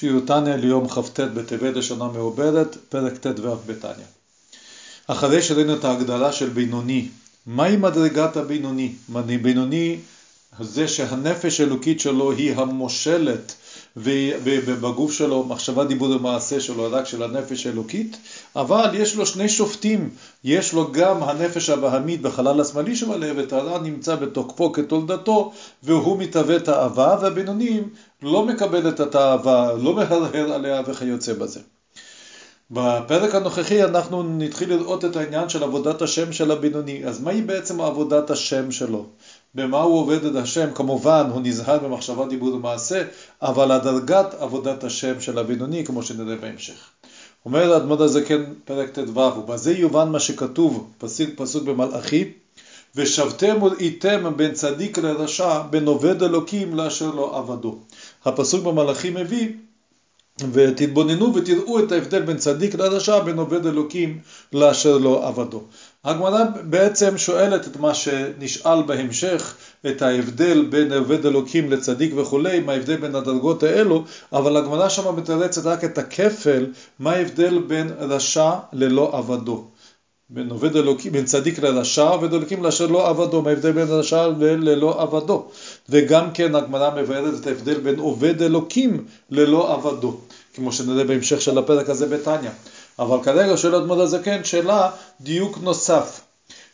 שיעור תניא ליום כ"ט בטבת לשנה מעוברת, פרק ט"ו בתניא. אחרי שראינו את ההגדרה של בינוני, מהי מדרגת הבינוני? בינוני זה שהנפש האלוקית שלו היא המושלת ובגוף שלו, מחשבה, דיבור ומעשה שלו, רק של הנפש האלוקית, אבל יש לו שני שופטים, יש לו גם הנפש הבהמית בחלל השמאלי את הרע נמצא בתוקפו כתולדתו, והוא מתהווה תאווה, והבינונים לא מקבל את התאווה, לא מהרהר עליה וכיוצא בזה. בפרק הנוכחי אנחנו נתחיל לראות את העניין של עבודת השם של הבינוני. אז מהי בעצם עבודת השם שלו? במה הוא עובד את השם? כמובן, הוא נזהר במחשבה, דיבור ומעשה, אבל הדרגת עבודת השם של הבינוני, כמו שנראה בהמשך. אומר האדמו"ר הזקן, פרק ט"ו, ובזה יובן מה שכתוב, פסוק, פסוק במלאכי, ושבתם וראיתם בין צדיק לרשע, בין עובד אלוקים לאשר לא עבדו. הפסוק במלאכי מביא ותתבוננו ותראו את ההבדל בין צדיק לרשע, בין עובד אלוקים לאשר לא עבדו. הגמרא בעצם שואלת את מה שנשאל בהמשך, את ההבדל בין עובד אלוקים לצדיק וכולי, מה ההבדל בין הדרגות האלו, אבל הגמרא שם מתרצת רק את הכפל, מה ההבדל בין רשע ללא עבדו. בין עובד אלוקים, בין צדיק לרשע, עובד אלוקים לאשר לא עבדו, מה ההבדל בין רשע ללא עבדו. וגם כן הגמרא מבארת את ההבדל בין עובד אלוקים ללא עבדו, כמו שנראה בהמשך של הפרק הזה בתניא. אבל כרגע שואל אדמות הזקן שאלה דיוק נוסף,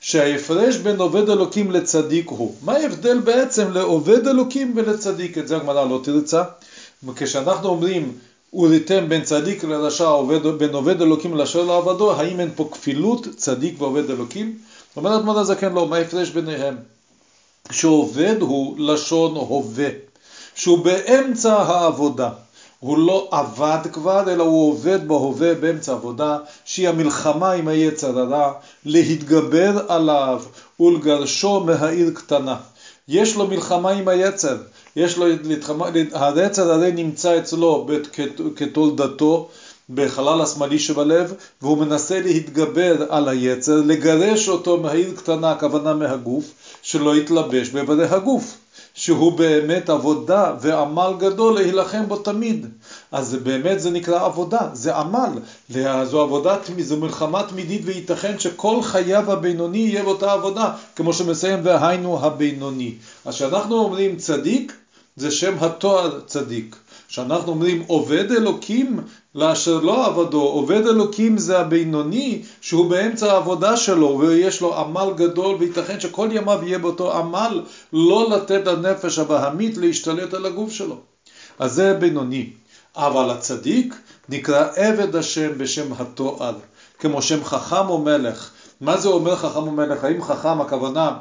שההפרש בין עובד אלוקים לצדיק הוא. מה ההבדל בעצם לעובד אלוקים ולצדיק? את זה הגמרא לא תרצה. כשאנחנו אומרים וריתם בין צדיק לרשע עובד, בין עובד אלוקים לאשר לעבדו, האם אין פה כפילות צדיק ועובד אלוקים? אומר אדמות הזקן לא, מה ההפרש ביניהם? שעובד הוא לשון הווה, שהוא באמצע העבודה. הוא לא עבד כבר, אלא הוא עובד בהווה באמצע עבודה, שהיא המלחמה עם היצר הרע, להתגבר עליו ולגרשו מהעיר קטנה. יש לו מלחמה עם היצר, יש לו, היצר הרי נמצא אצלו כתולדתו בחלל השמאלי שבלב, והוא מנסה להתגבר על היצר, לגרש אותו מהעיר קטנה, הכוונה מהגוף, שלא יתלבש באיברי הגוף. שהוא באמת עבודה ועמל גדול להילחם בו תמיד. אז באמת זה נקרא עבודה, זה עמל. זו עבודה, זו מלחמה תמידית וייתכן שכל חייו הבינוני יהיה באותה עבודה, כמו שמסיים והיינו הבינוני. אז כשאנחנו אומרים צדיק, זה שם התואר צדיק. כשאנחנו אומרים עובד אלוקים לאשר לא עבדו, עובד אלוקים זה הבינוני שהוא באמצע העבודה שלו ויש לו עמל גדול וייתכן שכל ימיו יהיה באותו עמל לא לתת לנפש הבהמית להשתלט על הגוף שלו. אז זה בינוני. אבל הצדיק נקרא עבד השם בשם התואר, כמו שם חכם או מלך. מה זה אומר חכם או מלך? האם חכם הכוונה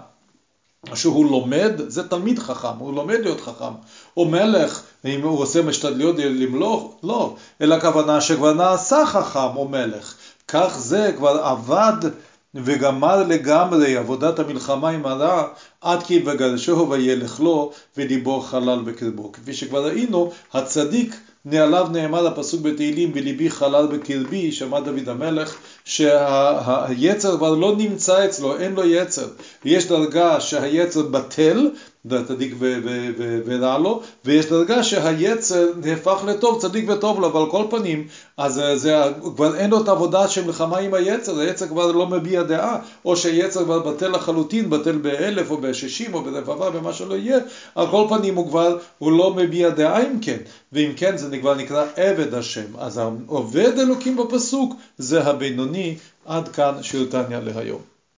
שהוא לומד, זה תלמיד חכם, הוא לומד להיות חכם. או מלך, אם הוא עושה משתדליות למלוך, לא, אלא הכוונה שכבר נעשה חכם או מלך. כך זה כבר עבד וגמר לגמרי עבודת המלחמה עם הרע, עד כי בגרשהו וילך לו וליבו חלל בקרבו. כפי שכבר ראינו, הצדיק עליו נאמר הפסוק בתהילים, בליבי חלל בקרבי, שמע דוד המלך, שהיצר כבר לא נמצא אצלו, אין לו יצר. יש דרגה שהיצר בטל, צדיק ורע לו, ויש דרגה שהיצר נהפך לטוב, צדיק וטוב לו, אבל כל פנים, אז זה כבר אין לו את העבודה של מלחמה עם היצר, היצר כבר לא מביע דעה, או שהיצר כבר בטל לחלוטין, בטל באלף או בשישים או ברבבה, במה שלא יהיה, על כל פנים הוא כבר, הוא לא מביע דעה אם כן, ואם כן זה כבר נקרא עבד השם. אז העובד אלוקים בפסוק זה הבינוני, עד כאן שיעור תניא להיום.